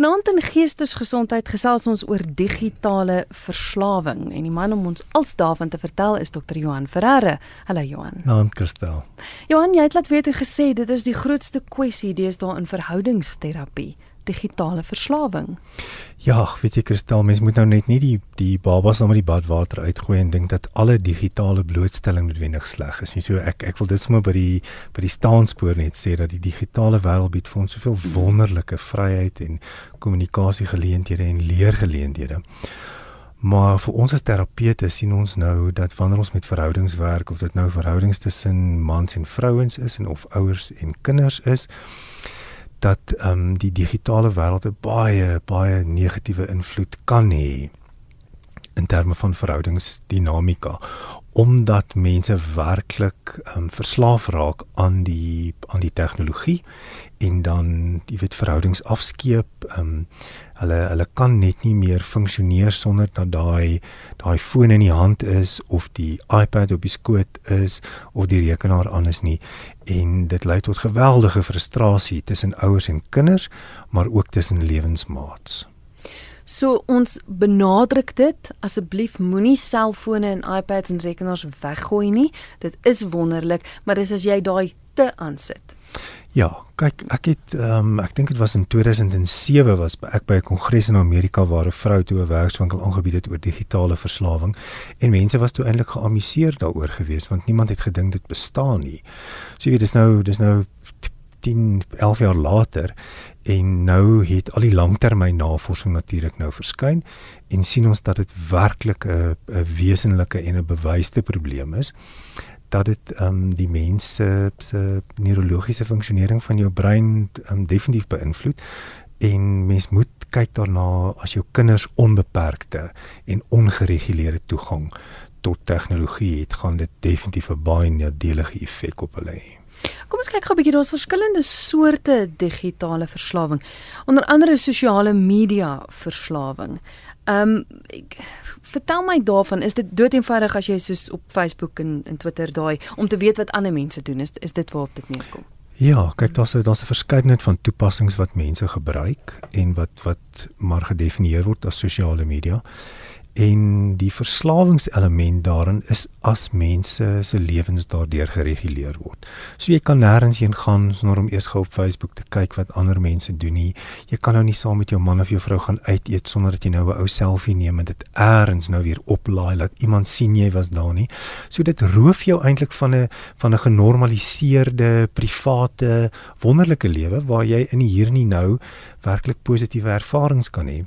Vanaand in Geestesgesondheid gesels ons oor digitale verslawing en die man om ons als daarvan te vertel is Dr. Johan Ferreira. Hallo Johan. Naam Kirstel. Johan, jy het laat weet en gesê dit is die grootste kwessie deesdae in verhoudingsterapie digitale verslawing. Ja, weet jy Kristal, mens moet nou net nie die die babas net met die badwater uitgooi en dink dat alle digitale blootstelling noodwendig sleg is nie. So ek ek wil dit sommer by die by die staanspoor net sê dat die digitale wêreld bied vir ons soveel wonderlike vryheid en kommunikasiegeleenthede en leergeleenthede. Maar vir ons as terapeute sien ons nou dat wanneer ons met verhoudings werk of dit nou verhoudings tussen mans en vrouens is en of ouers en kinders is, dat ehm um, die digitale wêreld 'n baie baie negatiewe invloed kan hê in terme van verhoudingsdinamika omdat mense werklik ehm um, verslaaf raak aan die aan die tegnologie en dan jy weet verhoudings afskeep ehm um, hulle hulle kan net nie meer funksioneer sonder dat daai daai foon in die hand is of die iPad op die skoot is of die rekenaar aan is nie en dit lei tot geweldige frustrasie tussen ouers en kinders maar ook tussen lewensmaats. So ons benadruk dit asseblief moenie selfone en iPads en rekenaars weggooi nie. Dit is wonderlik, maar dis as jy daai te aansit. Ja, kyk, ek het ehm um, ek dink dit was in 2007 was ek by 'n kongres in Amerika waar 'n vrou toe 'n werkswinkel aangebied het oor digitale verslawing en mense was toe eintlik geamuseer daaroor geweest want niemand het gedink dit bestaan nie. So jy weet dis nou dis nou 10 11 jaar later en nou het al die langtermyn navorsing natuurlik nou verskyn en sien ons dat dit werklik 'n 'n wesenlike en 'n bewyste probleem is dat dit ehm um, die mens se se neurologiese funksionering van jou brein um, definitief beïnvloed en mens moet kyk daarna as jou kinders onbeperkte en ongereguleerde toegang tot tegnologie het gaan dit definitief 'n baie nadelige effek op hulle hê. Kom ons kyk gou 'n bietjie daar's verskillende soorte digitale verslawing. Onder andere sosiale media verslawing. Ehm um, vertel my daarvan, is dit doeteenvoudig as jy soos op Facebook en en Twitter daai om te weet wat ander mense doen, is is dit waarop dit neerkom? Ja, kyk daar's daar's 'n verskeidenheid van toepassings wat mense gebruik en wat wat maar gedefinieer word as sosiale media. En die verslawingselement daarin is as mense se lewens daardeur gereguleer word. So jy kan nêrens heen gaan sonder om eers gou op Facebook te kyk wat ander mense doen nie. Jy kan nou nie saam met jou man of jou vrou gaan uit eet sonder dat jy nou 'n ou selfie neem en dit eers nou weer oplaai laat iemand sien jy was daar nie. So dit roof jou eintlik van 'n van 'n genormaliseerde private wonderlike lewe waar jy in hier en nou werklik positiewe ervarings kan hê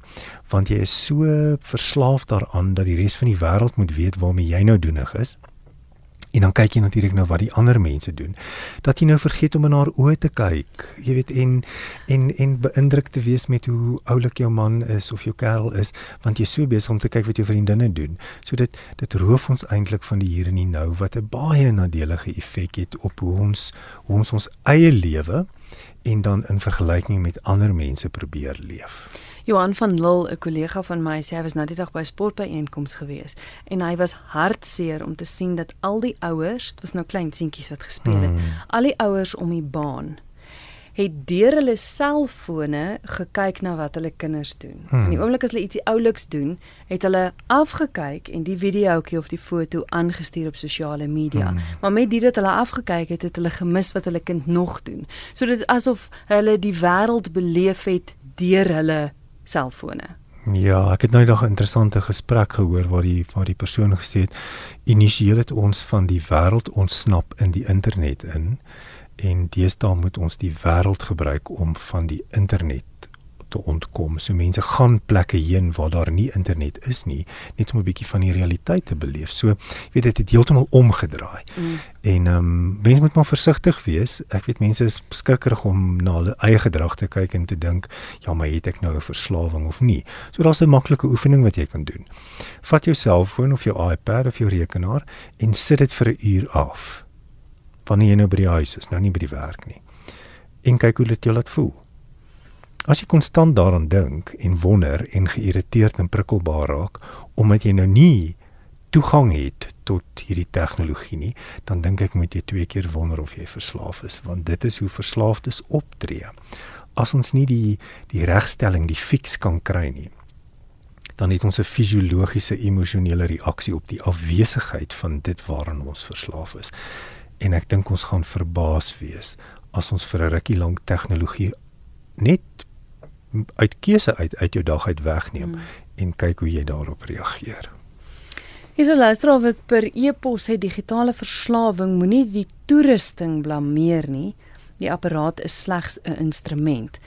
want jy is so verslaaf daaraan dat die res van die wêreld moet weet waarmee jy nou doenig is. En dan kyk jy natuurlik nou wat die ander mense doen. Dat jy nou vergeet om in haar oë te kyk. Jy weet en en en beïndruk te wees met hoe oulik jou man is of jou kerel is, want jy's so besig om te kyk wat jou vriendinne doen. So dit dit roof ons eintlik van die hier en die nou wat 'n baie nadelige effek het op hoe ons hoe ons ons eie lewe en dan in vergelyking met ander mense probeer leef. Johan van Lille, 'n kollega van my, sê hy was nou die dag by sportbyeenkoms gewees en hy was hartseer om te sien dat al die ouers, dit was nou klein seentjies wat gespeel het, hmm. al die ouers om die baan het deur hulle selfone gekyk na wat hulle kinders doen. Hmm. In die oomblik as hulle ietsie ouliks doen, het hulle afgekyk en die videoetjie of die foto aangestuur op sosiale media. Hmm. Maar met dit dat hulle afgekyk het, het hulle gemis wat hulle kind nog doen. So dit is asof hulle die wêreld beleef het deur hulle selfone. Ja, ek het nou nog 'n interessante gesprek gehoor waar die waar die persoon gesê het initieel het ons van die wêreld ontsnap in die internet in en deesdae moet ons die wêreld gebruik om van die internet te ontkom. So mense gaan plekke heen waar daar nie internet is nie, net om 'n bietjie van die realiteit te beleef. So, jy weet dit het heeltemal omgedraai. Mm. En ehm um, mense moet maar versigtig wees. Ek weet mense is skrikkerig om na hulle eie gedrag te kyk en te dink, ja, maar het ek nou 'n verslawing of nie? So daar's 'n maklike oefening wat jy kan doen. Vat jou selfoon of jou iPad of jou rekenaar en sit dit vir 'n uur af. Wanneer jy nou by die huis is, nou nie by die werk nie. En kyk hoe dit jou laat voel. As jy konstant daaraan dink en wonder en geïrriteerd en prikkelbaar raak omdat jy nou nie toegang het tot hierdie tegnologie nie, dan dink ek moet jy twee keer wonder of jy verslaaf is want dit is hoe verslaafdes optree. as ons nie die die regstelling, die fix kan kry nie, dan het ons 'n fisiologiese emosionele reaksie op die afwesigheid van dit waaraan ons verslaaf is. En ek dink ons gaan verbaas wees as ons vir 'n rukkie lank tegnologie net uit keuse uit uit jou dag uit wegneem mm. en kyk hoe jy daarop reageer. Hier is 'n luisteraar wat per e-pos sê digitale verslawing moenie die toerusting blameer nie. Die apparaat is slegs 'n instrument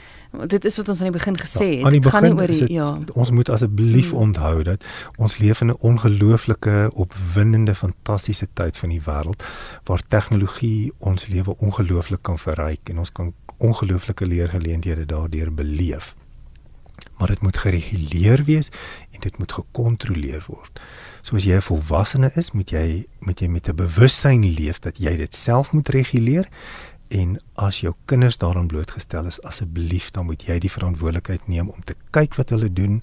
dit is wat ons aan die begin gesê ja, het. Ja, dit gaan nie oor die het, ja. Ons moet asseblief hmm. onthou dat ons leef in 'n ongelooflike, opwindende, fantastiese tyd van die wêreld waar tegnologie ons lewe ongelooflik kan verryk en ons kan ongelooflike leergeleenthede daardeur beleef. Maar dit moet gereguleer wees en dit moet gekontroleer word. So as jy 'n volwassene is, moet jy moet jy met 'n bewussyn leef dat jy dit self moet reguleer en as jou kinders daaraan blootgestel is asseblief dan moet jy die verantwoordelikheid neem om te kyk wat hulle doen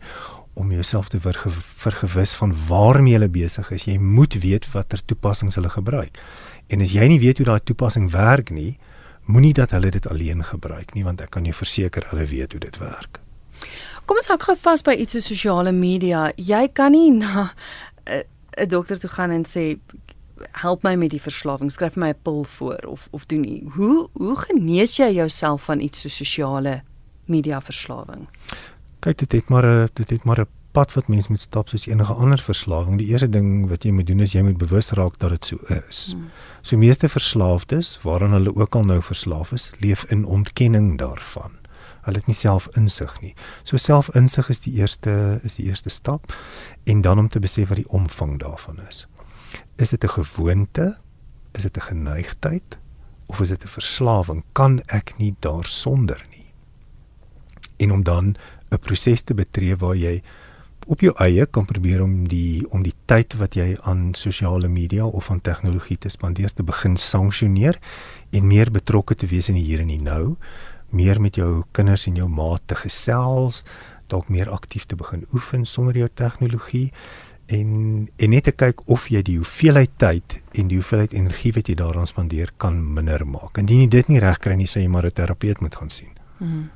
om jouself te vergewis van waarmee hulle besig is. Jy moet weet watter toepassings hulle gebruik. En as jy nie weet hoe daai toepassing werk nie moenie dat hulle dit alleen gebruik nie want ek kan jou verseker hulle weet hoe dit werk. Kom ons hou gou vas by iets so sosiale media. Jy kan nie na 'n dokter toe gaan en sê help my met die verslawing, skryf my 'n pil voor of of doen nie. Hoe hoe genees jy jouself van iets so sosiale media verslawing? Kyk, dit het maar 'n dit het maar 'n pad wat mens moet stap soos enige ander verslawing. Die eerste ding wat jy moet doen is jy moet bewus raak dat dit so is. Hmm. So meeste verslaafdes, waaraan hulle ook al nou verslaaf is, leef in ontkenning daarvan. Hulle het nie self insig nie. So selfinsig is die eerste is die eerste stap en dan om te besef wat die omvang daarvan is. Is dit 'n gewoonte? Is dit 'n geneigtheid? Of is dit 'n verslawing? Kan ek nie daarsonder nie? En om dan 'n proses te betree waar jy op jou eie kan probeer om die om die tyd wat jy aan sosiale media of aan tegnologie te spandeer te begin sanksioneer en meer betrokke te wees in die hier en die nou, meer met jou kinders en jou maat te gesels, dalk meer aktief te begin oefen sonder jou tegnologie en en net te kyk of jy die hoeveelheid tyd en die hoeveelheid energie wat jy daaraan spandeer kan minder maak. Indien jy dit nie reg kry nie, sê jy maar 'n terapeut moet gaan sien. Hmm.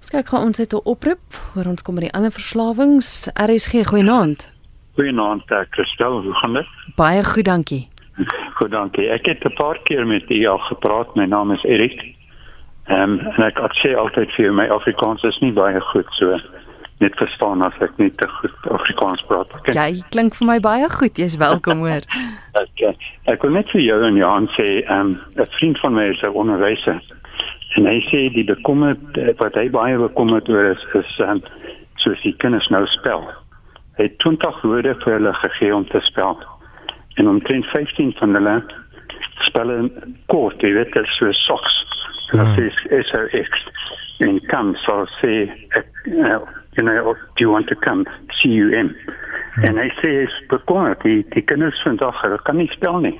Ons kyk gou ons het 'n oproep oor ons kom by die ander verslawings. RSG goeienaand. Goeienaand, eh, Christel, hoe gaan dit? Baie goed, dankie. Goed, dankie. Ek het 'n paar keer met u al gepraat. My naam is Erik. Ehm um, en ek sê altyd vir jou my Afrikaans is nie baie goed so net verstaan as ek nie te goed Afrikaans praat. Okay. Jy klink vir my baie goed. Jy's welkom hoor. okay. Ek wil net vir jou en Johan sê, ehm, um, 'n vriend van my is 'n onderwyser. En hy sê die bekommer wat hy baie bekommerd oor is is um, soos die kinders nou spel. Hy het 20 woorde vir hulle gegee om te spel. En omtrent 15 van hulle spel kort, jy weet, so socks. Hmm. Dat is SOX. En kan so sê ek uh, you know, do you want to come? CUM. Hmm. En hy sê is bekommerd, die, die kinders vandag, hulle kan nie spel nie.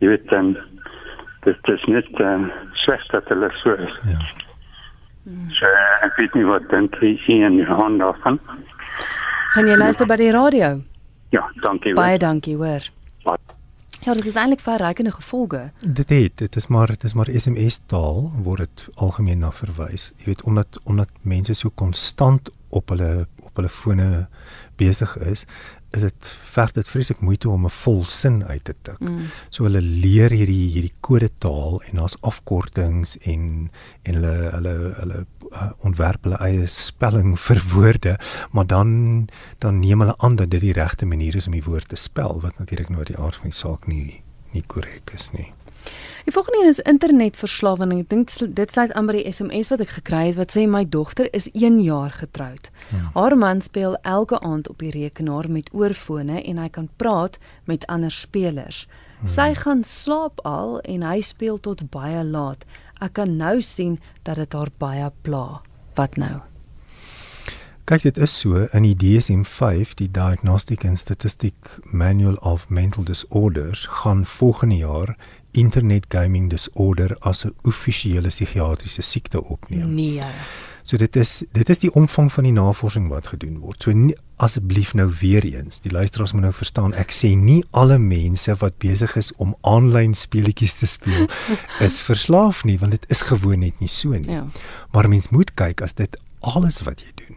Jy weet, um, dit is net um, slecht dat hulle so is. Ja. So, ek weet nie wat denk jy in jou hand daarvan. Gaan jy luister by die radio? Ja, dankie. Baie hoor. dankie, hoor. Ja, dit het eintlik verrykende gevolge. Dit het, dit is maar dit is maar SMS taal word dit algemeen na verwys. Jy weet omdat omdat mense so konstant op hulle op hulle fone besig is, is dit verg dit vreeslik moeite om 'n vol sin uit te tik. Mm. So hulle leer hierdie hierdie kodetaal en daar's afkortings en en hulle hulle hulle uh, ontwerp hulle eie spelling vir woorde, maar dan dan neem hulle aan dat dit die regte manier is om die woord te spel wat natuurlik nou die aard van die saak nie nie korrek is nie. Die volgende is internetverslawing. Ek dink dit sluit aan by die SMS wat ek gekry het wat sê my dogter is 1 jaar getroud. Hmm. Haar man speel elke aand op die rekenaar met oorfone en hy kan praat met ander spelers. Hmm. Sy gaan slaap al en hy speel tot baie laat. Ek kan nou sien dat dit haar baie pla. Wat nou? Kyk dit is so in die DSM-5 die Diagnostic and Statistic Manual of Mental Disorders gaan volgende jaar internet gaming disorder as 'n offisiële psigiatriese siekte opneem. Nee. So dit is dit is die omvang van die navorsing wat gedoen word. So nie, asseblief nou weer eens, die luisteraars moet nou verstaan, ek sê nie alle mense wat besig is om aanlyn speletjies te speel is verslaaf nie, want dit is gewoon net nie so nie. Ja. Maar mens moet kyk as dit alles wat jy doen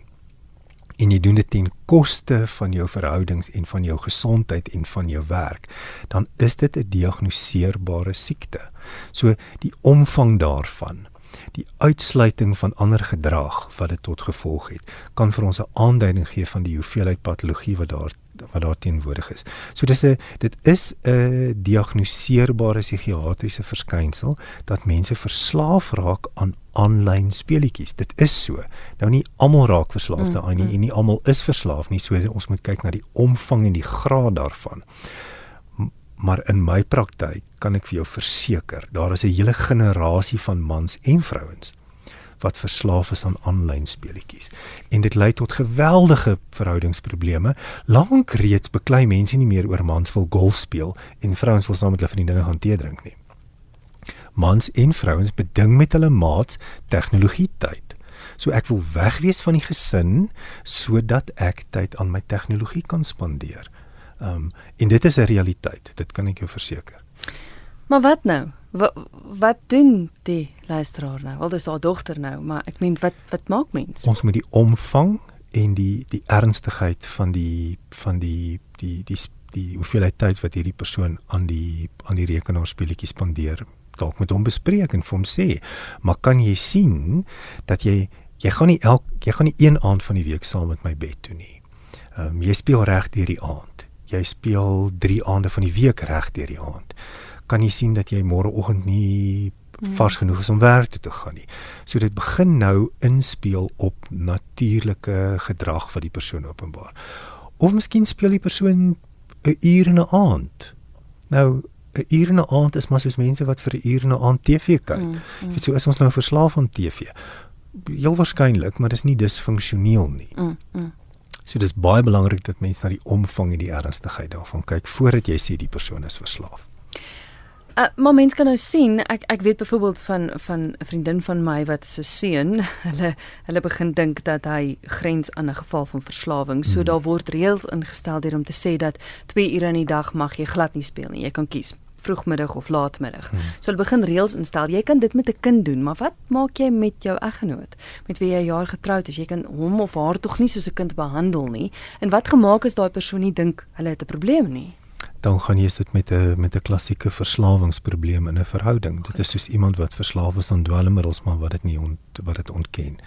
en jy doen dit ten koste van jou verhoudings en van jou gesondheid en van jou werk, dan is dit 'n diagnoseerbare siekte. So die omvang daarvan die uitsluiting van ander gedrag wat dit tot gevolg het kan vir ons 'n aanduiding gee van die hoeveelheid patologie wat daar wat daar teenwoordig is. So dis 'n dit is 'n diagnoseerbare psigiatriese verskynsel dat mense verslaaf raak aan aanlyn speletjies. Dit is so. Nou nie almal raak verslaaf daaraan nie mm, mm. en nie almal is verslaaf nie. So ons moet kyk na die omvang en die graad daarvan maar in my praktyk kan ek vir jou verseker, daar is 'n hele generasie van mans en vrouens wat verslaaf is aan aanlyn speletjies. En dit lei tot geweldige verhoudingsprobleme. Lank reeds beklei mense nie meer oor mans wil golf speel en vrouens wil saam met hulle vriendinne gaan tee drink nie. Mans en vrouens beding met hulle maats tegnologie tyd. So ek wil wegwees van die gesin sodat ek tyd aan my tegnologie kan spandeer. Ehm um, en dit is 'n realiteit, dit kan ek jou verseker. Maar wat nou? Wat wat doen die luisteraar nou? Wel dis haar dogter nou, maar ek meen wat wat maak mens? Ons moet die omvang en die die ernstigheid van die van die die die die hoeveelheid tyd wat hierdie persoon aan die aan die rekenaar speletjies spandeer dalk met hom bespreek en vir hom sê maar kan jy sien dat jy jy gaan nie elk jy gaan nie een aand van die week saam met my bed toe nie. Ehm um, jy speel reg deur die aand jy speel 3 aande van die week reg deur die aand. Kan jy sien dat jy môreoggend nie hmm. vars genoeg is om werk toe te gaan nie. So dit begin nou inspeel op natuurlike gedrag wat die persoon openbaar. Of miskien speel die persoon 'n uur in 'n aand. Nou 'n uur in 'n aand is maar soos mense wat vir 'n uur in 'n aand TV kyk. Mm, mm. So is ons nou verslaaf aan TV. Heel waarskynlik, maar dit is nie disfunksioneel nie. Mm, mm. So dis baie belangrik dat mense na die omvang en die ernstigheid daarvan kyk voordat jy sê die persoon is verslaaf. Uh, maar mense kan nou sien, ek ek weet byvoorbeeld van van 'n vriendin van my wat se seun, hulle hulle begin dink dat hy grens aan 'n geval van verslawing. So mm. daar word reëls ingestel deur om te sê dat 2 ure in die dag mag jy glad nie speel nie. Jy kan kies vroegmiddag of laatmiddag. Hmm. So hulle begin reëls instel. Jy kan dit met 'n kind doen, maar wat maak jy met jou eggenoot? Met wie jy 'n jaar getroud is, jy kan hom of haar tog nie soos 'n kind behandel nie. En wat gemaak is daai persoon nie dink hulle het 'n probleem nie? Dan gaan jy dit met 'n met 'n klassieke verslawingsprobleem in 'n verhouding. Dit is soos iemand wat verslaaf is aan dwelmmiddels, maar wat dit nie ont, wat dit ontken.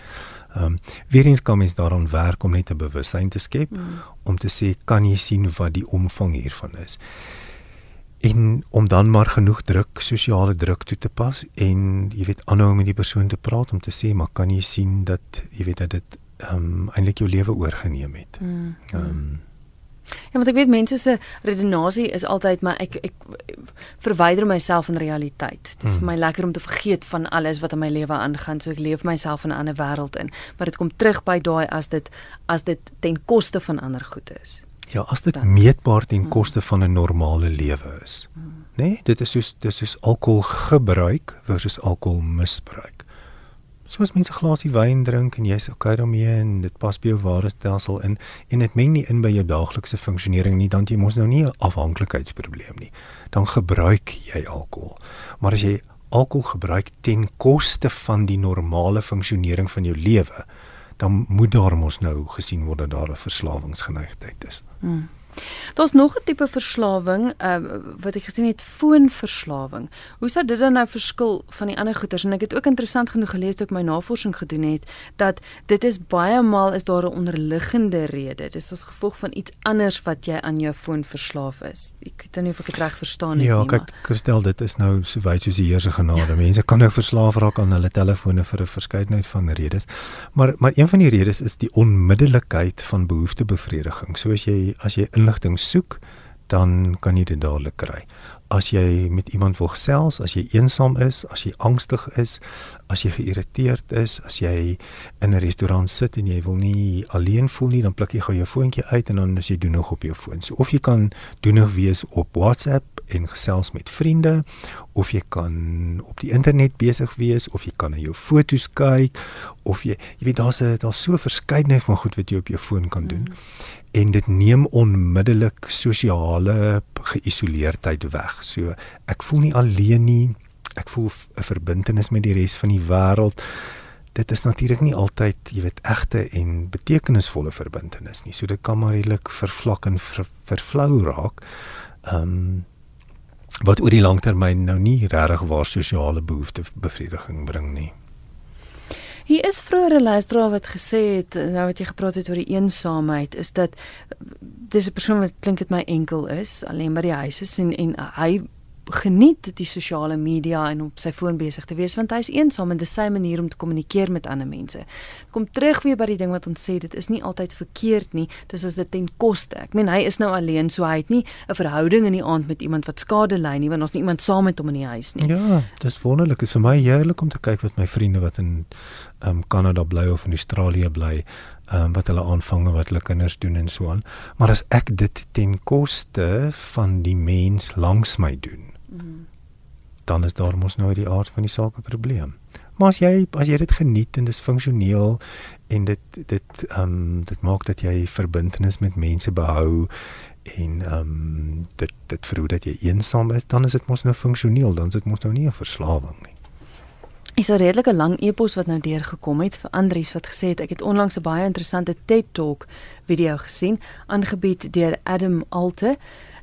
Ehm um, weer eens kom ons daaraan werk om net 'n bewustheid te skep hmm. om te sê kan jy sien wat die omvang hiervan is en om dan maar genoeg druk, sosiale druk toe te pas en jy weet aanhou met die persoon te praat om te sê maar kan jy sien dat jy weet dat dit ehm um, eintlik jou lewe oorgeneem het. Mm, ehm mm. um, Ja, want ek weet mense se redenasie is altyd maar ek ek verwyder myself van realiteit. Dit is mm. vir my lekker om te vergeet van alles wat in my lewe aangaan, so ek leef myself in 'n ander wêreld in. Maar dit kom terug by daai as dit as dit ten koste van ander goed is. Ja, as dit dan, meetbaar ten mm. koste van 'n normale lewe is. Mm. Né? Nee, dit is soos dis soos alkoholgebruik versus alkoholmisbruik. Soos mense glasie wyn drink en jy's okay daarmee en dit pas by jou ware stelsel in en dit meng nie in by jou daaglikse funksionering nie, dan jy mos nou nie 'n afhanklikheidsprobleem nie. Dan gebruik jy alkohol. Maar as jy alkohol gebruik ten koste van die normale funksionering van jou lewe, dan moet daar mos nou gesien word dat daar 'n verslawingsgeneigtheid is. Hmm. Daar's nog 'n tipe verslawing, uh, wat ek gesien het, foonverslawing. Hoe sou dit dan nou verskil van die ander goeters? En ek het ook interessant genoeg gelees toe ek my navorsing gedoen het dat dit is baie maal is daar 'n onderliggende rede. Dis as gevolg van iets anders wat jy aan jou foon verslaaf is. Ek weet nie of ek dit reg verstaan het ja, nie. Ja, kyk, Christel, dit is nou so wyd soos die Here se genade. Ja. Mense kan nou verslaaf raak aan hulle telefone vir 'n verskeidenheid van redes. Maar maar een van die redes is die onmiddellikheid van behoeftebevrediging. So as jy as jy in inligting soek, dan kan jy dit dadelik kry. As jy met iemand wil gesels, as jy eensaam is, as jy angstig is, as jy geïrriteerd is, as jy in 'n restaurant sit en jy wil nie alleen voel nie, dan pluk jy gou jou foontjie uit en dan as jy doen nog op jou foon. So of jy kan doen nog wees op WhatsApp en gesels met vriende of jy kan op die internet besig wees of jy kan na jou foto's kyk of jy jy weet daar's 'n daar's so verskeidenheid van goed wat jy op jou foon kan doen. Mm en dit neem onmiddellik sosiale geïsoleerdheid weg. So ek voel nie alleen nie. Ek voel 'n verbintenis met die res van die wêreld. Dit is natuurlik nie altyd, jy weet, egte en betekenisvolle verbintenis nie. So dit kan maar redelik vervlak en ver, vervlou raak. Ehm um, wat oor die langtermyn nou nie regtig waar sosiale behoeftes bevrediging bring nie. Hier is vroeër 'n luisteraar wat gesê het nou wat jy gepraat het oor die eensaamheid is dat dis 'n persoon wat klink dit my enkel is alleen by die huis is en en hy geniet die sosiale media en op sy foon besig te wees want hy is eensaam en dit is sy manier om te kommunikeer met ander mense. Kom terug weer by die ding wat ons sê dit is nie altyd verkeerd nie, dis as dit ten koste. Ek meen hy is nou alleen so hy het nie 'n verhouding in die aand met iemand wat skade ly nie want ons nie iemand saam met hom in die huis nie. Ja, dis wonderlik. Dit is vir my heerlik om te kyk wat my vriende wat in um, Kanada bly of in Australië bly ehm um, wat hulle aanvange wat hulle kinders doen en so aan. Maar as ek dit ten koste van die mens langs my doen, dan is daar mos nou die aard van die saak 'n probleem. Maar as jy as jy dit geniet en dit is funksioneel en dit dit ehm um, dit maak dat jy verbintenis met mense behou en ehm um, dit dit verhoed dat jy eensaam is, dan is dit mos nou funksioneel, dan is dit mos nou nie 'n verslawing nie. Is 'n redelike lang epos wat nou deurgekom het vir Andrius wat gesê het ek het onlangs 'n baie interessante TED Talk video gesien aangebied deur Adam Alte.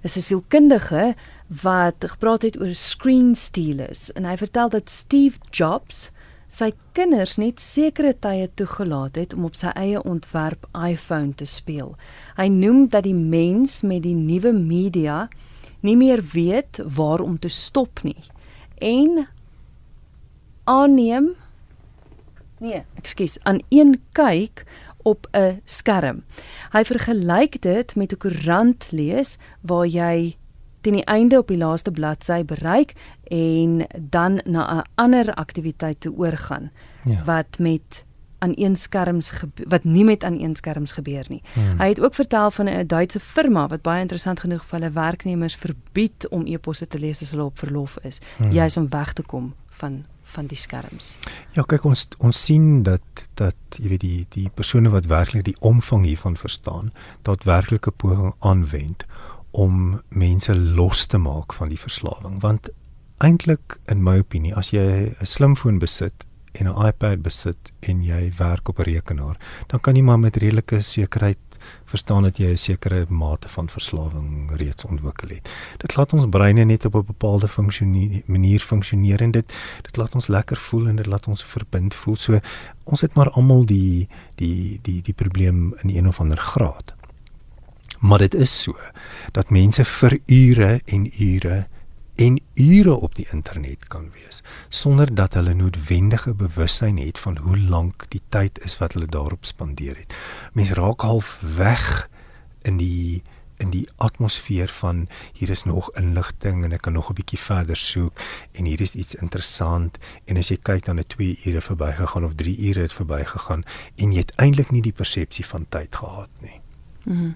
Is 'n sielkundige wat gepraat het oor screen stealers en hy vertel dat Steve Jobs sy kinders net sekere tye toegelaat het om op sy eie ontwerp iPhone te speel. Hy noem dat die mens met die nuwe media nie meer weet waar om te stop nie en aanneem nee, ekskuus, aan een kyk op 'n skerm. Hy vergelyk dit met 'n koerant lees waar jy teen die einde op die laaste bladsy bereik en dan na 'n ander aktiwiteit toe oorgaan ja. wat met aan een skerms wat nie met aan een skerms gebeur nie. Hmm. Hy het ook vertel van 'n Duitse firma wat baie interessant genoeg vir hulle werknemers verbied om e-posse te lees as hulle op verlof is, hmm. juis om weg te kom van van die skerms. Ja, kyk ons ons sien dat dat jy weet die die persone wat werklik die omvang hiervan verstaan, dat werklike poging aanwend om mense los te maak van die verslawing want eintlik in my opinie as jy 'n slimfoon besit en 'n iPad besit en jy werk op 'n rekenaar dan kan jy maar met redelike sekerheid verstaan dat jy 'n sekere mate van verslawing reeds ontwikkel het. Dit laat ons breine net op 'n bepaalde manier funksioneer en dit dit laat ons lekker voel en dit laat ons verbind voel. So ons het maar almal die die die die probleem in een of ander graad. Maar dit is so dat mense vir ure en ure en ure op die internet kan wees sonder dat hulle noodwendige bewussyn het van hoe lank die tyd is wat hulle daarop spandeer het. Mense raak half weg in die in die atmosfeer van hier is nog inligting en ek kan nog 'n bietjie verder soek en hier is iets interessant en as jy kyk dan het 2 ure verbygegaan of 3 ure het verbygegaan en jy het eintlik nie die persepsie van tyd gehad nie. Mhm. Mm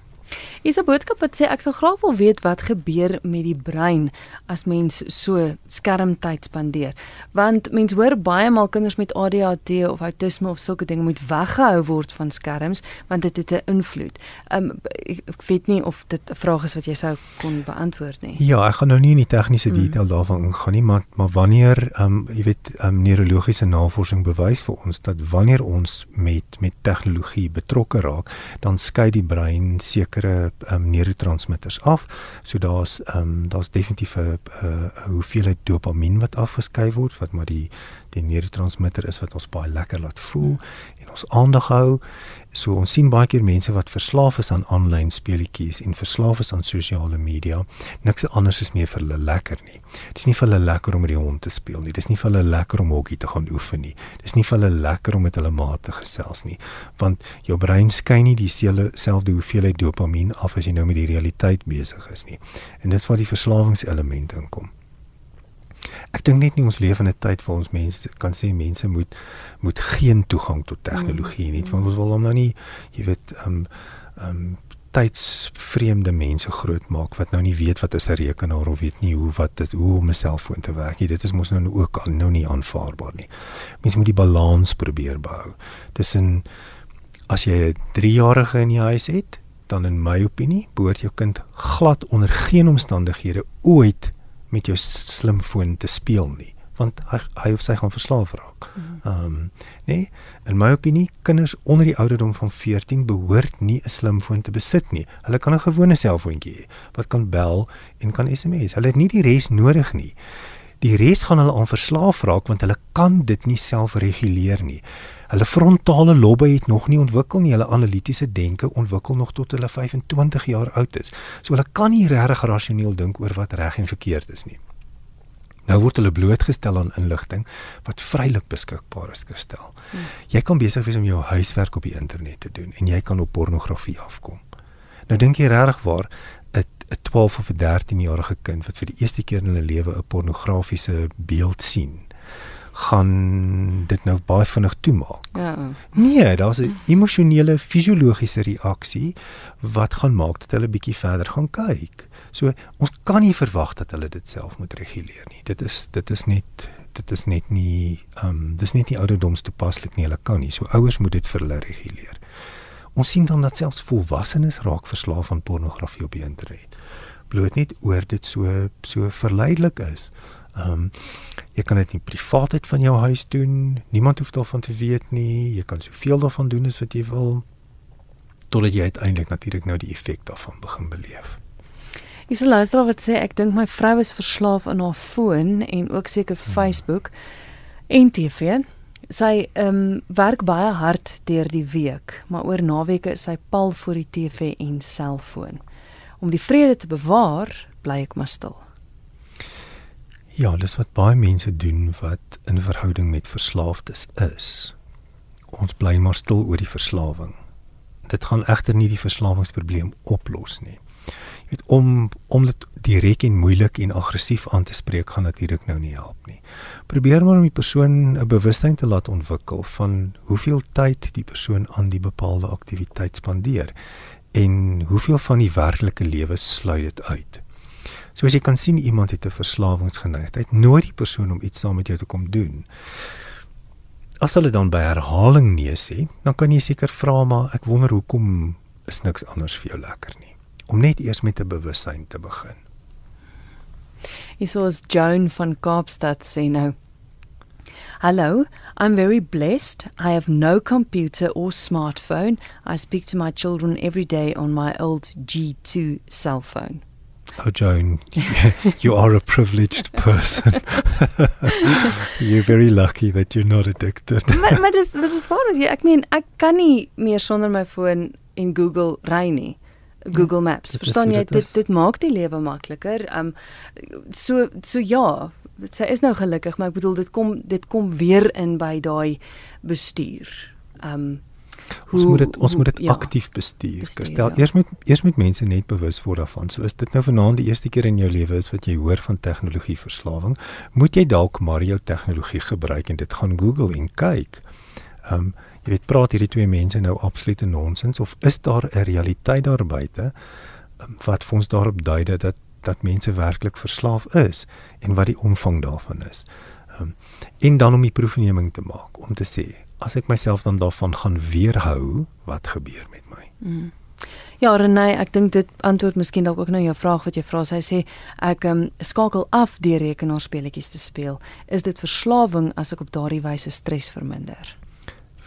Is 'n boodskap wat sê ek sou graag wil weet wat gebeur met die brein as mens so skermtyd spandeer. Want mens hoor baie maal kinders met ADHD of autisme of sulke dinge moet weggehou word van skerms want dit het 'n invloed. Um ek, weet nie of dit 'n vraag is wat jy sou kon beantwoord nie. Ja, ek gaan nou nie in die tegniese hmm. detail mm. daarvan ingaan nie, maar maar wanneer um jy weet um neurologiese navorsing bewys vir ons dat wanneer ons met met tegnologie betrokke raak, dan skei die brein seker sekere um, neurotransmitters af. So daar's um, daar's definitief 'n hoeveelheid dopamien wat afgeskei word wat maar die die neurotransmitter is wat ons baie lekker laat voel en ons aandag hou. So ons sien baie keer mense wat verslaaf is aan aanlyn speletjies en verslaaf is aan sosiale media. Niks anders is meer vir hulle lekker nie. Dit is nie vir hulle lekker om met die hond te speel nie. Dit is nie vir hulle lekker om hokkie te gaan oefen nie. Dit is nie vir hulle lekker om met hulle maat te gesels nie. Want jou brein skei nie dieselfde hoeveelheid dopamien af as jy nou met die realiteit besig is nie. En dis waar die verslawingselement inkom. Ek dink net nie ons leef in 'n tyd waar ons mense kan sê mense moet moet geen toegang tot tegnologie nie, want ons wil hom nou nie, jy weet, ehm um, ehm um, tydsvreemde mense grootmaak wat nou nie weet wat is 'n rekenaar of weet nie hoe wat dit hoe om 'n selfoon te werk nie. Dit is mos nou ook al nou nie aanvaarbaar nie. Mense moet die balans probeer behou tussen as jy 'n 3-jarige in die huis het, dan in my opinie behoort jou kind glad onder geen omstandighede ooit met jou slimfoon te speel nie want hy hy of sy gaan verslaaf raak. Mhm. Ehm um, nee, in my opinie kinders onder die ouderdom van 14 behoort nie 'n slimfoon te besit nie. Hulle kan 'n gewone selfoontjie hê wat kan bel en kan SMS. Hulle het nie die res nodig nie. Die res gaan hulle aan verslaaf raak want hulle kan dit nie self reguleer nie. Hulle frontale lobbe het nog nie ontwikkel nie. Hulle analitiese denke ontwikkel nog tot hulle 25 jaar oud is. So hulle kan nie regtig rasioneel dink oor wat reg en verkeerd is nie. Nou word hulle blootgestel aan inligting wat vrylik beskikbaar is gestel. Hmm. Jy kan besig wees om jou huiswerk op die internet te doen en jy kan op pornografie afkom. Nou dink jy regtig waar 'n 'n 12 of 'n 13 jarige kind wat vir die eerste keer in hulle lewe 'n pornografiese beeld sien gaan dit nou baie vinnig toemaak. Ja. Nee, daar's 'n emosionele fisiologiese reaksie wat gaan maak dat hulle bietjie verder gaan kyk. So ons kan nie verwag dat hulle dit self moet reguleer nie. Dit is dit is net dit is net nie ehm um, dis net nie ouderdoms toepaslik nie. Hulle kan nie. So ouers moet dit vir hulle reguleer. Ons sien dan dat selfs volwassenes raak verslaaf aan pornografie op die internet. Bloot net oor dit so so verleidelik is. Ehm um, jy kan dit in privaatheid van jou huis doen. Niemand hoef daarvan te weet nie. Jy kan soveel daarvan doen as wat jy wil totdat jy uiteindelik natuurlik nou die effek daarvan begin beleef. Is 'n luisteraar wat sê ek dink my vrou is verslaaf aan haar foon en ook seker hmm. Facebook en TV. Sy ehm um, werk baie hard deur die week, maar oor naweke is sy pal voor die TV en selfoon. Om die vrede te bewaar, bly ek maar stil. Ja, dis wat baie mense doen wat in verhouding met verslaafdes is. Ons bly maar stil oor die verslawing. Dit gaan egter nie die verslawingsprobleem oplos nie weet om om dit direk en moeilik en aggressief aan te spreek gaan natuurlik nou nie help nie. Probeer maar om die persoon 'n bewustheid te laat ontwikkel van hoeveel tyd die persoon aan die bepaalde aktiwiteit spandeer en hoeveel van die werklike lewe sluit dit uit. So as jy kan sien iemand het 'n verslawingsgeneigtheid, nooi die persoon om iets saam met jou te kom doen. As hulle dan by herhaling nee sê, dan kan jy seker vra maar ek wonder hoekom is niks anders vir jou lekker nie om net eers met 'n bewussyn te begin. Isos Joan van Kaapstad sê nou Hello, I'm very blessed. I have no computer or smartphone. I speak to my children every day on my old G2 cell phone. Oh, Joan, you are a privileged person. you're very lucky that you're not addicted. maar maar dis dis is waar. Ek meen, ek kan nie meer sonder my foon en Google ry nie. Google Maps. Ja, Verstaan jy dit dit maak die lewe makliker. Um so so ja, sy is nou gelukkig, maar ek bedoel dit kom dit kom weer in by daai bestuur. Um Hoe, ons moet dit ons moet dit ja, aktief bestuur. Stel ja. eers moet eers moet mense net bewus word daarvan. So is dit nou vanaand die eerste keer in jou lewe is wat jy hoor van tegnologie verslawing, moet jy dalk maar jou tegnologie gebruik en dit gaan Google en kyk. Ehm um, jy weet praat hierdie twee mense nou absolute nonsens of is daar 'n realiteit daar buite um, wat vir ons daarop dui dat dat mense werklik verslaaf is en wat die omvang daarvan is. Um, en dan om die proefneming te maak om te sê as ek myself dan daarvan gaan weerhou, wat gebeur met my? Mm. Ja, Renay, ek dink dit antwoord miskien dalk ook nou jou vraag wat jy vra. Sy sê ek um, skakel af deur rekenaarspeletjies te speel. Is dit verslawing as ek op daardie wyse stres verminder?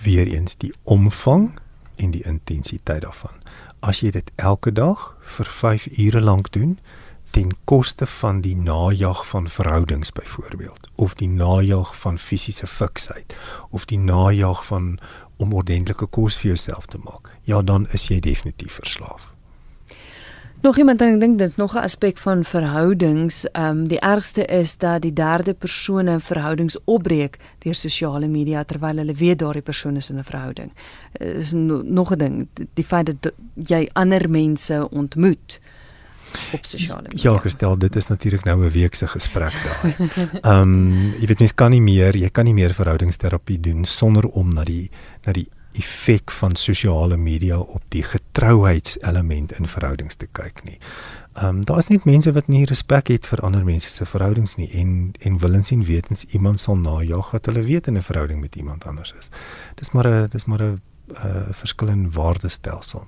Weer eens die omvang en die intensiteit daarvan. As jy dit elke dag vir 5 ure lank doen ten koste van die najag van verhoudings byvoorbeeld of die najag van fisiese fiksheid of die najag van om ordentlike kos vir jouself te maak, ja dan is jy definitief verslaaf. Nog iemand dink dink dit's nog 'n aspek van verhoudings. Ehm um, die ergste is dat die derde persone verhoudings opbreek deur sosiale media terwyl hulle weet daardie persoon is in 'n verhouding. Is no, nog 'n ding, die feit dat jy ander mense ontmoet op sosiale media. Ja, gestel, dit is natuurlik nou 'n week se gesprek daai. Ehm um, jy weet mens kan nie meer, jy kan nie meer verhoudingsterapie doen sonder om na die na die effek van sosiale media op die getrouheidselement in verhoudings te kyk nie. Ehm um, daar is net mense wat nie respek het vir ander mense se verhoudings nie en en willens en wetens iemand sal najag wat hulle weet in 'n verhouding met iemand anders is. Dis maar 'n dis maar 'n uh, verskil in waardestelsel.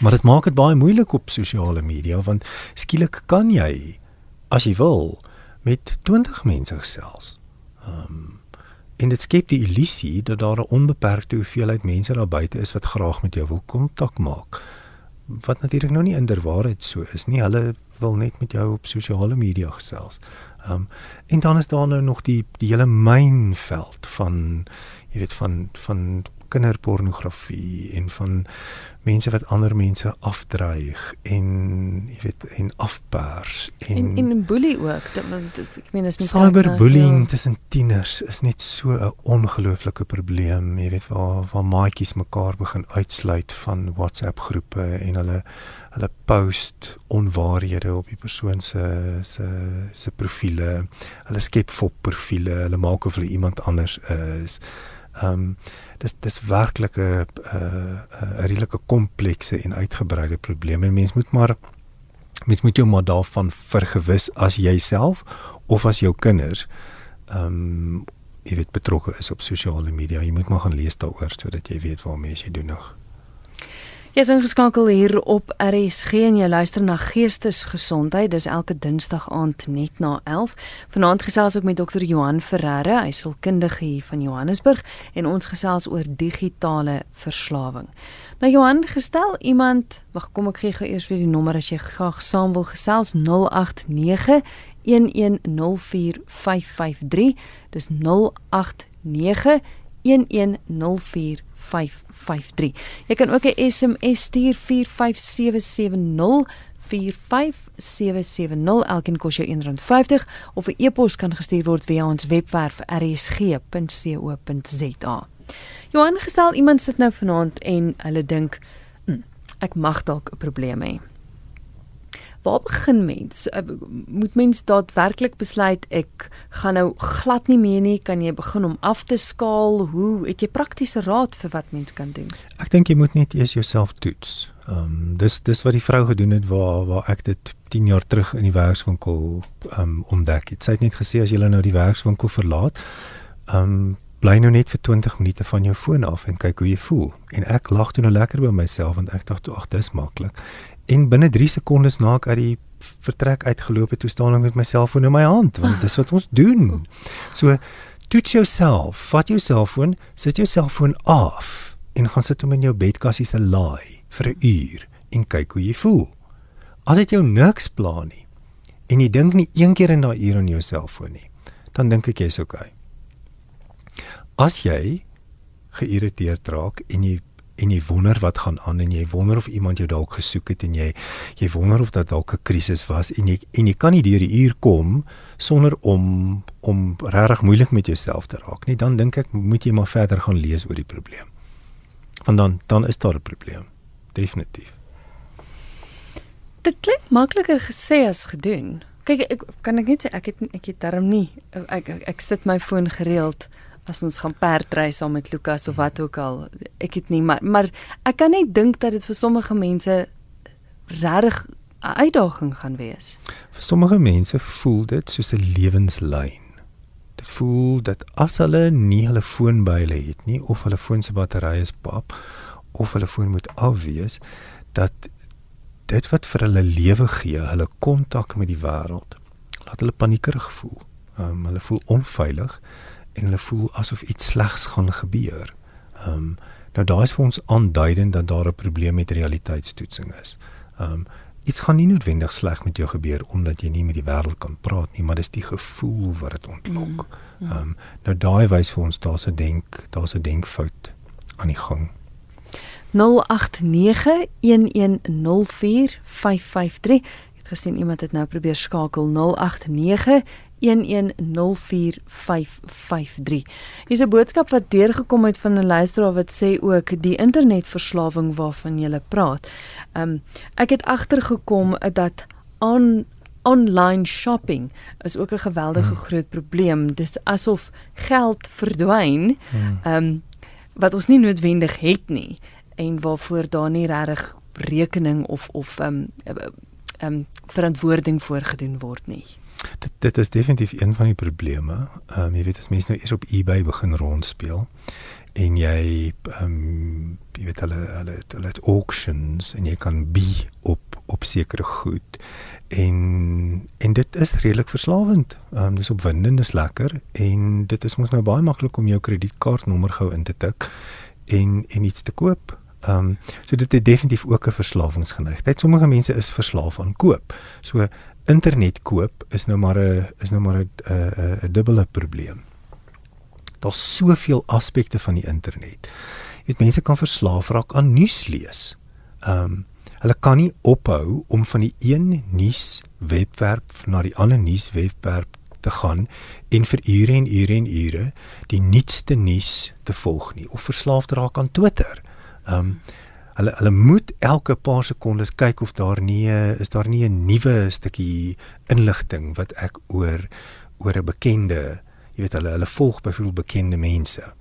Maar dit maak dit baie moeilik op sosiale media want skielik kan jy as jy wil met 20 mense gesels. Ehm um, en dit skep die illusie dat daar 'n onbeperkte hoeveelheid mense daar buite is wat graag met jou wil kontak maak. Wat natuurlik nou nie inderwaarheid so is nie. Hulle wil net met jou op sosiale media gesels. Ehm um, en dan is daar nou nog die die hele mynveld van jy weet van van kinderpornografie en van mense wat ander mense afdreig en jy weet en afpers en en, en boelie ook want ek meen mens cyberbullying ja. tussen tieners is net so 'n ongelooflike probleem jy weet waar waar maatjies mekaar begin uitsluit van WhatsApp groepe en hulle hulle post onwaarhede op die persoon se se se profile hulle skep fop profile hulle maak of hulle iemand anders is ehm um, dis dis werklik 'n 'n 'n redelike komplekse en uitgebreide probleem. En mens moet maar mens moet jou maar daarvan vergewis as jouself of as jou kinders ehm um, jy weet betrokke is op sosiale media. Jy moet maar gaan lees daaroor sodat jy weet waarmee jy doen nog Jy is ingeskakel hier op RSG en jy luister na Geestesgesondheid. Dis elke Dinsdag aand net na 11. Vanaand gesels ek met Dr. Johan Ferreira, hy is sielkundige hier van Johannesburg en ons gesels oor digitale verslawing. Nou Johan, gestel iemand, wag kom ek gee gou eers weer die nommer as jy graag saam wil gesels 089 1104553. Dis 089 1104553. 553. Jy kan ook 'n SMS stuur 45770 45770 elkeen kos jou R1.50 of 'n e-pos kan gestuur word via ons webwerf rsg.co.za. Johan gestel iemand sit nou vanaand en hulle dink hm, ek mag dalk 'n probleem hê waar begin mens? Eh, moet mens daadwerklik besluit ek gaan nou glad nie meer nie, kan jy begin om af te skaal? Hoe het jy praktiese raad vir wat mens kan doen? Ek dink jy moet net eers jouself toets. Ehm um, dis dis wat die vrou gedoen het waar waar ek dit 10 jaar terug in die werkswinkel ehm um, ontdek het. Sy het net gesê as jy nou die werkswinkel verlaat, ehm um, bly nou net vir 20 minute van jou foon af en kyk hoe jy voel. En ek lag toe nou lekker by myself want ek dink ag dis maklik. En binne 3 sekondes na ek uit die vertrek uitgeloop het, toe staan ek met my selfoon in my hand, want dis wat ons doen. So toets jouself, vat jou selfoon, sit jou selfoon af en gaan sit hom in jou bedkassie se laai vir 'n uur en kyk hoe jy voel. As dit jou niks pla nie en jy dink nie een keer in daai uur aan jou selfoon nie, dan dink ek jy's okay. As jy geïrriteerd raak en jy en jy wonder wat gaan aan en jy wonder of iemand jou dalk gesoek het en jy jy wonder of dit dalk 'n krisis was en jy en jy kan nie deur die uur kom sonder om om regtig moeilik met jouself te raak nie dan dink ek moet jy maar verder gaan lees oor die probleem. Want dan dan is daar 'n probleem. Definitief. Dit klink makliker gesê as gedoen. Kyk ek kan ek net sê ek het ek het darm nie ek ek, ek sit my foon gereeld as ons gaan perdry saam met Lukas of wat ook al. Ek het nie maar maar ek kan net dink dat dit vir sommige mense regtig 'n uitdaging gaan wees. Vir sommige mense voel dit soos 'n lewenslyn. Dit voel dat as hulle nie hulle foon by hulle het nie of hulle foon se battery is pap of hulle foon moet afwees dat dit wat vir hulle lewe gee, hulle kontak met die wêreld, laat hulle paniekerig voel. Um, hulle voel onveilig en hulle voel asof iets slegs gaan gebeur. Ehm um, nou daar is vir ons aanduidend dat daar 'n probleem met realiteitstoetsing is. Ehm um, iets gaan nie noodwendig sleg met jou gebeur omdat jy nie met die wêreld kan praat nie, maar dis die gevoel wat dit ontlok. Mm, mm. Ehm um, nou daai wys vir ons daar's 'n denk, daar's 'n denkfout aan die gang. 0891104553 het gesien iemand het nou probeer skakel 089 0891104553. Hier's 'n boodskap wat deurgekom het van 'n luisteraar wat sê ook die internetverslawing waarvan jy praat. Um ek het agtergekom dat on online shopping is ook 'n geweldige hmm. groot probleem. Dis asof geld verdwyn. Hmm. Um wat ons nie noodwendig het nie en waarvoor daar nie regtig rekening of of ehm um, ehm um, verantwoording voorgedoen word nie. Dit dit is definitief een van die probleme. Ehm um, jy weet as mense nou eers op eBay begin rondspeel en jy ehm um, jy weet hulle hulle hulle het auctions en jy kan bi op op sekere goed en en dit is redelik verslawend. Ehm um, dis opwindend, dis lekker en dit is mos nou baie maklik om jou kredietkaartnommer gou in te tik en en iets te koop. Ehm um, so dit het definitief ook 'n verslawingsgeneigtheid. Sommige mense is verslaaf aan koop. So internet koop is nou maar 'n is nou maar 'n 'n dubbele probleem. Daar's soveel aspekte van die internet. Jy weet mense kan verslaaf raak aan nuus lees. Ehm um, hulle kan nie ophou om van die een nuus webwerf na die ander nuus webwerf te gaan en vir ure en ure en ure die nuutste nuus te volg nie of verslaaf raak aan Twitter. Ehm um, hulle hulle moet elke paar sekondes kyk of daar nie is daar nie 'n nuwe stukkie inligting wat ek oor oor 'n bekende, jy weet hulle hulle volg byvoorbeeld bekende mense.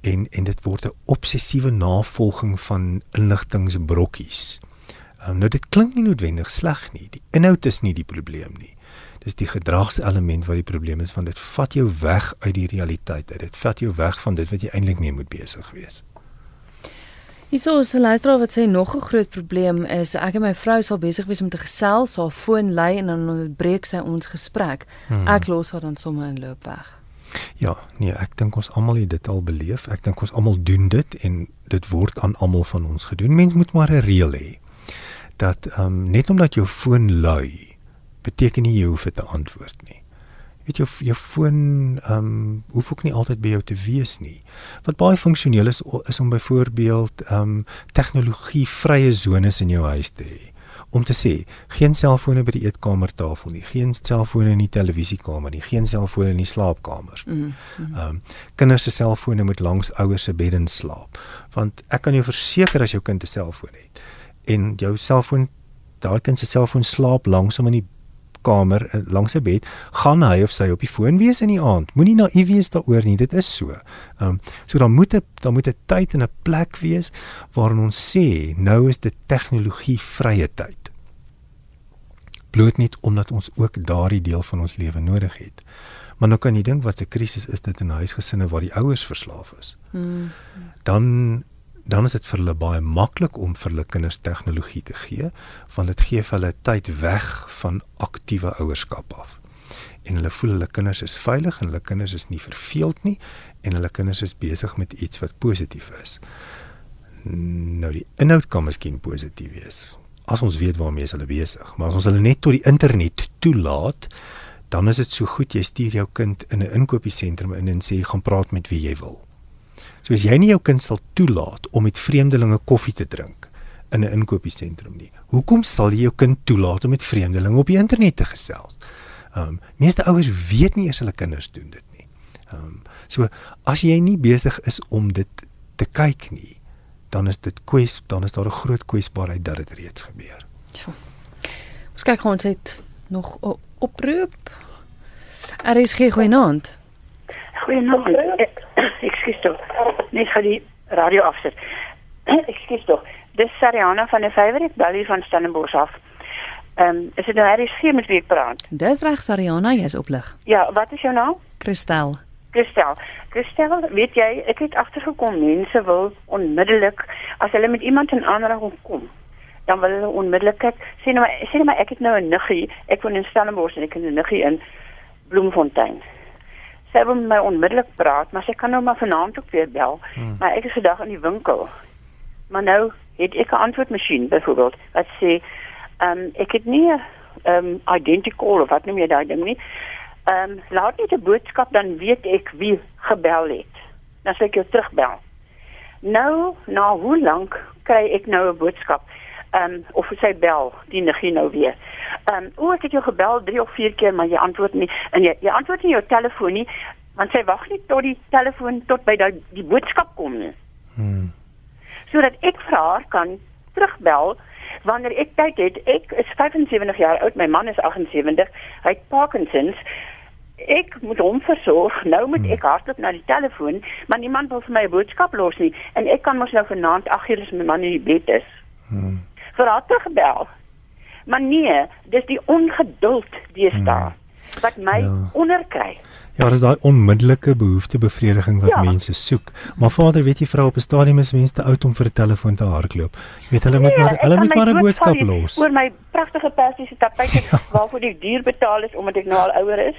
En en dit word 'n obsessiewe navolging van inligtingbrokkies. Ehm um, nou dit klink nie noodwendig sleg nie. Die inhoud is nie die probleem nie. Dis die gedragselement wat die probleem is want dit vat jou weg uit die realiteit. Dit vat jou weg van dit wat jy eintlik mee moet besig wees. Hierso is 'n luisteraar wat sê nog 'n groot probleem is ek en my vrou sal besig wees om te gesels, haar foon lui en dan onderbreek sy ons gesprek. Hmm. Ek los haar dan sommer in loop weg. Ja, nee, ek dink ons almal het dit al beleef. Ek dink ons almal doen dit en dit word aan almal van ons gedoen. Mens moet maar 'n reël hê dat ehm um, net omdat jou foon lui beteken nie jy hoef dit te antwoord nie weet jou jou foon ehm um, hoef ook nie altyd by jou te wees nie. Wat baie funksioneel is is om byvoorbeeld ehm um, tegnologie vrye zones in jou huis te hê. Om te sê, geen selfone by die eetkamertafel nie, geen selfone in die televisiekamer nie, geen selfone in die slaapkamers. Mhm, mhm. Ehm um, kinders se selfone moet langs ouers se beddens slaap. Want ek kan jou verseker as jou kind 'n selfoon het en jou selfoon daai kind se selfoon slaap langsom in die kamer eh, langs 'n bed, gaan hy of sy op die foon wees in die aand. Moenie naïef wees daaroor nie, dit is so. Ehm um, so dan moet 'n dan moet 'n tyd en 'n plek wees waarin ons sê nou is dit tegnologie vrye tyd. Bloot net omdat ons ook daardie deel van ons lewe nodig het. Maar nou kan jy dink wat 'n krisis is dit in huisgesinne waar die ouers verslaaf is. Hmm. Dan dan is dit vir hulle baie maklik om vir hulle kinders tegnologie te gee want dit gee vir hulle tyd weg van aktiewe ouerskap af. En hulle voel hulle kinders is veilig en hulle kinders is nie verveeld nie en hulle kinders is besig met iets wat positief is. Nou die inhoud kan miskien positief wees as ons weet waarmee hulle besig, maar as ons hulle net tot die internet toelaat, dan is dit so goed jy stuur jou kind in 'n inkopiesentrum in en sê gaan praat met wie jy wil. So as jy nie jou kind sal toelaat om met vreemdelinge koffie te drink in 'n inkopiesentrum nie, hoekom sal jy jou kind toelaat om met vreemdelinge op die internet te gesels? Ehm um, meeste ouers weet nie eers hulle kinders doen dit nie. Ehm um, so as jy nie besig is om dit te kyk nie, dan is dit kwes, dan is daar 'n groot kwesbaarheid dat dit reeds gebeur. Ons kyk gou ons het nog oproep. Er is geen goeienaand. Goeienaand. Ekskuus tog. Net vir die radio afsit. Ekskuus tog. Dis Sariana van die Favorite Valley van Stellenbosch af. Ehm, um, is dit nou hier is hier met wie ek praat? Dis reg Sariana, jy's oplig. Ja, wat is jou naam? Christel. Christel. Christel, weet jy, ek het agtergekom mense wil onmiddellik as hulle met iemand in aanraking kom, dan wil hulle onmiddellik kyk. Sien nou maar, sien nou maar ek het nou 'n niggie. Ek woon in Stellenbosch en ek het 'n niggie in Bloemfontein sy wil met my onmiddellik praat, maar sy kan nou maar vanaand ook weer bel. Hmm. Maar ek is vandag in die winkel. Maar nou het ek 'n antwoordmasjien byvoorbeeld wat sê, ehm um, ek het nie 'n ehm um, identical of wat noem jy daai ding nie. Ehm um, laat net 'n boodskap dan weet ek wie gebel het. Dan sê ek jou terugbel. Nou, na hoe lank kry ek nou 'n boodskap? Ehm um, of sy bel, die niggie nou weer. Ehm um, o, ek het jou gebel 3 of 4 keer, maar jy antwoord nie en jy jy antwoord nie jou telefoon nie, want sy wag nie tot die telefoon tot by die, die boodskap kom nie. Hmm. Sodat ek vir haar kan terugbel wanneer ek tyd het. Ek is 75 jaar oud, my man is 78. Hy het Parkinsons ek moet hom versorg. Nou moet ek hardloop na die telefoon, maar niemand wil vir my 'n boodskap los nie en ek kan mos nou vanaand 8 uur as my man in die bed is. Hmm. Vir haar teruggebel. Maar nee, dis die ongeduld deesdae hmm. wat my ja. onderkry. Ja, dis daai onmiddellike behoeftebevrediging wat ja. mense soek. Maar Vader, weet jy vrou op 'n stadium is mense te oud om vir 'n telefoon te hardloop. Jy weet hulle nee, moet maar hulle moet maar 'n boodskap los. Oor my pragtige persiese tapuite ja. waarvoor ek duur betaal is omdat ek nou al ouer is.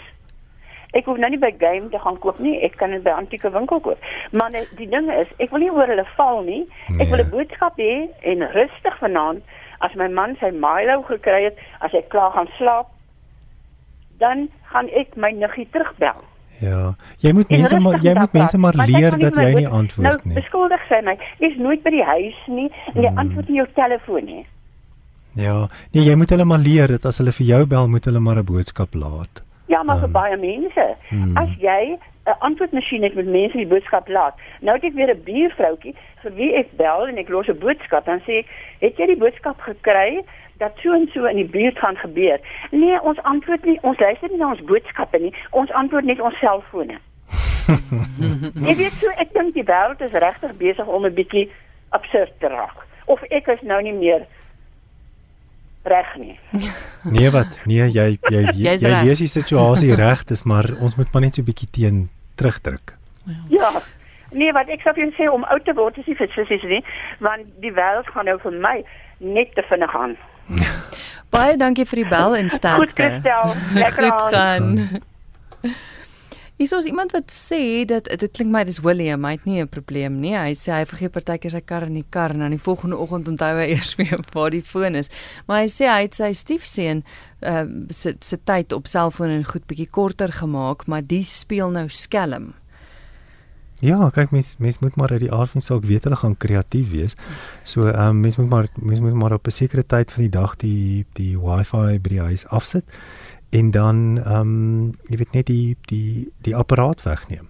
Ek hoef nou nie by game te gaan koop nie. Ek kan dit by antieke winkel koop. Maar die, die ding is, ek wil nie oor hulle val nie. Nee. Ek wil 'n boodskap hê en rustig vanaand as my man sy Milo gekry het, as hy klaar gaan slaap, dan gaan ek my niggie terugbel. Ja, jy moet mense maar jy moet mense maar leer dat jy nie antwoord nou, nie. Nou, beskuldig sy my. Jy's nooit by die huis nie en jy hmm. antwoord nie jou telefoon nie. Ja, nee, jy moet hulle maar leer dat as hulle vir jou bel, moet hulle maar 'n boodskap laat. Ja, maar vir baie mense. Hmm. As jy 'n antwoordmasjien het met mense die boodskap laat. Nou het ek weer 'n buurvroutjie vir wie ek bel en ek los 'n boodskap, dan sê ek, "Het jy die boodskap gekry?" dat so en so in die buurt gaan gebeur. Nee, ons antwoord nie, ons luister nie na ons boodskappe nie. Ons antwoord net ons selfone. Jy weet so, ek dink die wêreld is regtig besig om 'n bietjie absurd te raak. Of ek is nou nie meer reg nie. Nee wat? Nee, jy jy jy, jy lees die situasie reg, dis maar ons moet maar net so 'n bietjie teen terugdruk. Ja. Nee, wat ek sou sê om oud te word is nie vir sissies nie, want die wêreld gaan nou vir my net te vinnig aan. Baie dankie vir die bel en sterkte. Goed gestel. Lekker gaan. Is ons iemand wat sê dat dit klink my dis William, hy het nie 'n probleem nie. Hy sê hy vergeet partykeer sy kar in die kar en dan die volgende oggend onthou hy eers weer waar die foon is. Maar hy sê hy het sy stiefseun uh, se se tyd op selfoon en goed bietjie korter gemaak, maar die speel nou skelm. Ja, kyk mens mens moet maar uit die aard van saak weet hulle gaan kreatief wees. So ehm um, mens moet maar mens moet maar op 'n sekere tyd van die dag die die wifi by die huis afsit en dan ehm um, jy weet net die die die apparaat wegneem.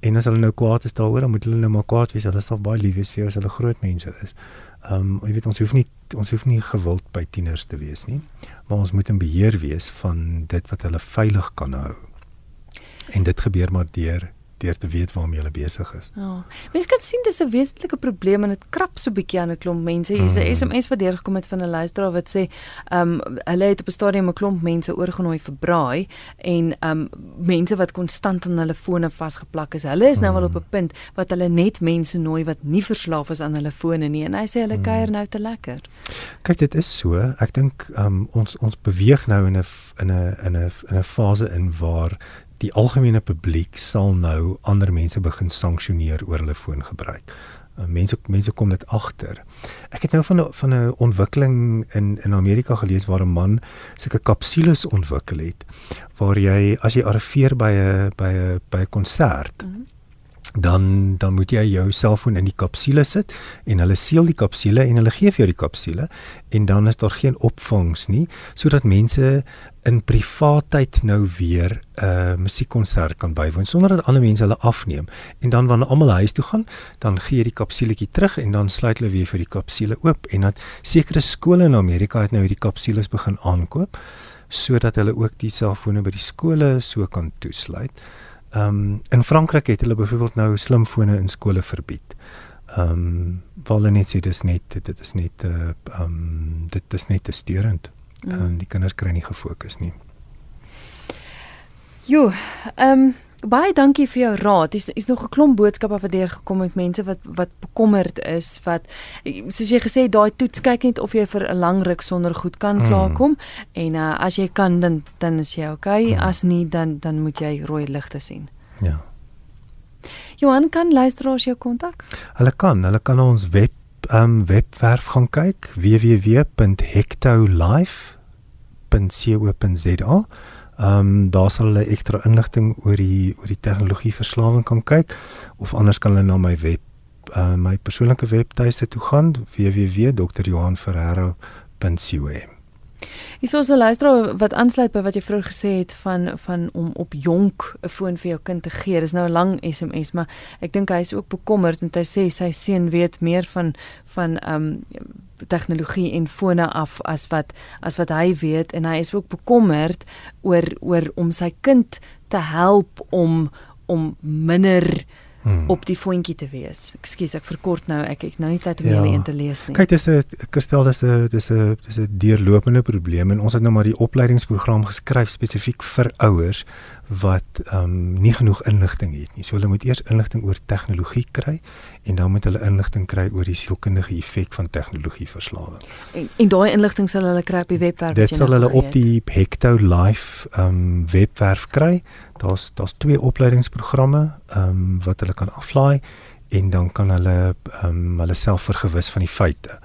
En as hulle nou kwaad is daaroor, dan moet hulle nou maar kwaad wees. Hulle sal baie lief wees vir jou as hulle groot mense is. Ehm um, jy weet ons hoef nie ons hoef nie gewild by tieners te wees nie, maar ons moet in beheer wees van dit wat hulle veilig kan hou. En dit gebeur maar deur deur te weet waarmee jy besig is. Ja. Mense kan sien dis 'n wesentlike probleem en dit krap so bietjie aan 'n klomp mense. Hier's 'n SMS wat deurgekom het van 'n luisteraar wat sê, ehm um, hulle het op 'n stadium 'n klomp mense oorgenooi vir braai en ehm um, mense wat konstant aan hulle fone vasgeplak is. Hulle is nou wel op 'n punt wat hulle net mense nooi wat nie verslaaf is aan hulle fone nie en hy sê hulle kuier nou te lekker. Kyk, dit is so. Ek dink ehm um, ons ons beweeg nou in 'n in 'n in 'n in 'n fase in waar die algemene publiek sal nou ander mense begin sanksioneer oor hulle foongebruik. Uh, mense mense kom dit agter. Ek het nou van van 'n ontwikkeling in in Amerika gelees waar 'n man sulke kapsules ontwikkel het waar jy as jy arriveer by 'n by 'n by 'n konsert mm -hmm dan dan moet jy jou selfoon in die kapsule sit en hulle seël die kapsule en hulle gee vir jou die kapsule en dan is daar geen opvangs nie sodat mense in privaatheid nou weer 'n uh, musiekkonsert kan bywoon sonder dat ander mense hulle afneem en dan wanneer almal huis toe gaan dan gee jy die kapsuletjie terug en dan sluit hulle weer vir die kapsule oop en dat sekere skole in Amerika het nou hierdie kapsules begin aankoop sodat hulle ook die selfone by die skole so kan toesluit. Ehm um, in Frankryk het hulle byvoorbeeld nou slimfone in skole verbied. Ehm um, hulle net sê dis net dit is net eh, ehm uh, um, dit is net te steurend. Ehm um, die kinders kry nie gefokus nie. Jo, ehm um, Baie dankie vir jou raad. Dis is nog 'n klomp boodskappe wat deur gekom het mense wat wat bekommerd is wat soos jy gesê daai toets kyk net of jy vir 'n lang ruk sonder goed kan mm. klaarkom en uh, as jy kan dan dan is jy okay, mm. as nie dan dan moet jy rooi ligte sien. Ja. Johan kan luisteraars jou kontak? Hulle kan, hulle kan ons web um webwerf gaan kyk www.hectolife.co.za Ehm um, daar sal hulle ekstra inligting oor die oor die tegnologie verslawing kan kyk of anders kan hulle na my web uh, my persoonlike webtuiste toe gaan www.drjohanferreira.co.za. Is 'n luisteraar wat aansluit by wat jy vroeër gesê het van van om op jonk 'n foon vir jou kind te gee. Dis nou 'n lang SMS, maar ek dink hy is ook bekommerd en hy sê sy seun weet meer van van ehm um, tegnologie en fone af as wat as wat hy weet en hy is ook bekommerd oor oor om sy kind te help om om minder hmm. op die voetjie te wees. Ekskuus, ek verkort nou. Ek ek nou nie tyd om ja. julle een te lees nie. Kyk, dis 'n kristel dis 'n dis 'n dis 'n deurlopende probleem en ons het nou maar die opleidingsprogram geskryf spesifiek vir ouers wat ehm um, nie genoeg inligting het nie. So hulle moet eers inligting oor tegnologie kry en dan moet hulle inligting kry oor die sielkundige effek van tegnologieverslawing. En, en daai inligting sal hulle kry op die webwerf. Dit sal hulle op die Hecto Life ehm um, webwerf kry. Daar's daar's twee opleidingsprogramme ehm um, wat hulle kan aflaai en dan kan hulle ehm um, hulle self vergewis van die feite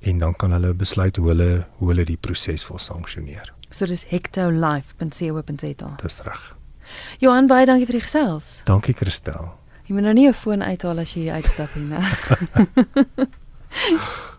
en dan kan hulle besluit hoe hulle hoe hulle die proses wil sanksioneer. So dis hectolife.co.za. Dis reg. Johan baie dankie vir die gesels. Dankie Christel. Jy moet nou nie jou foon uithaal as jy uitstap nie, né?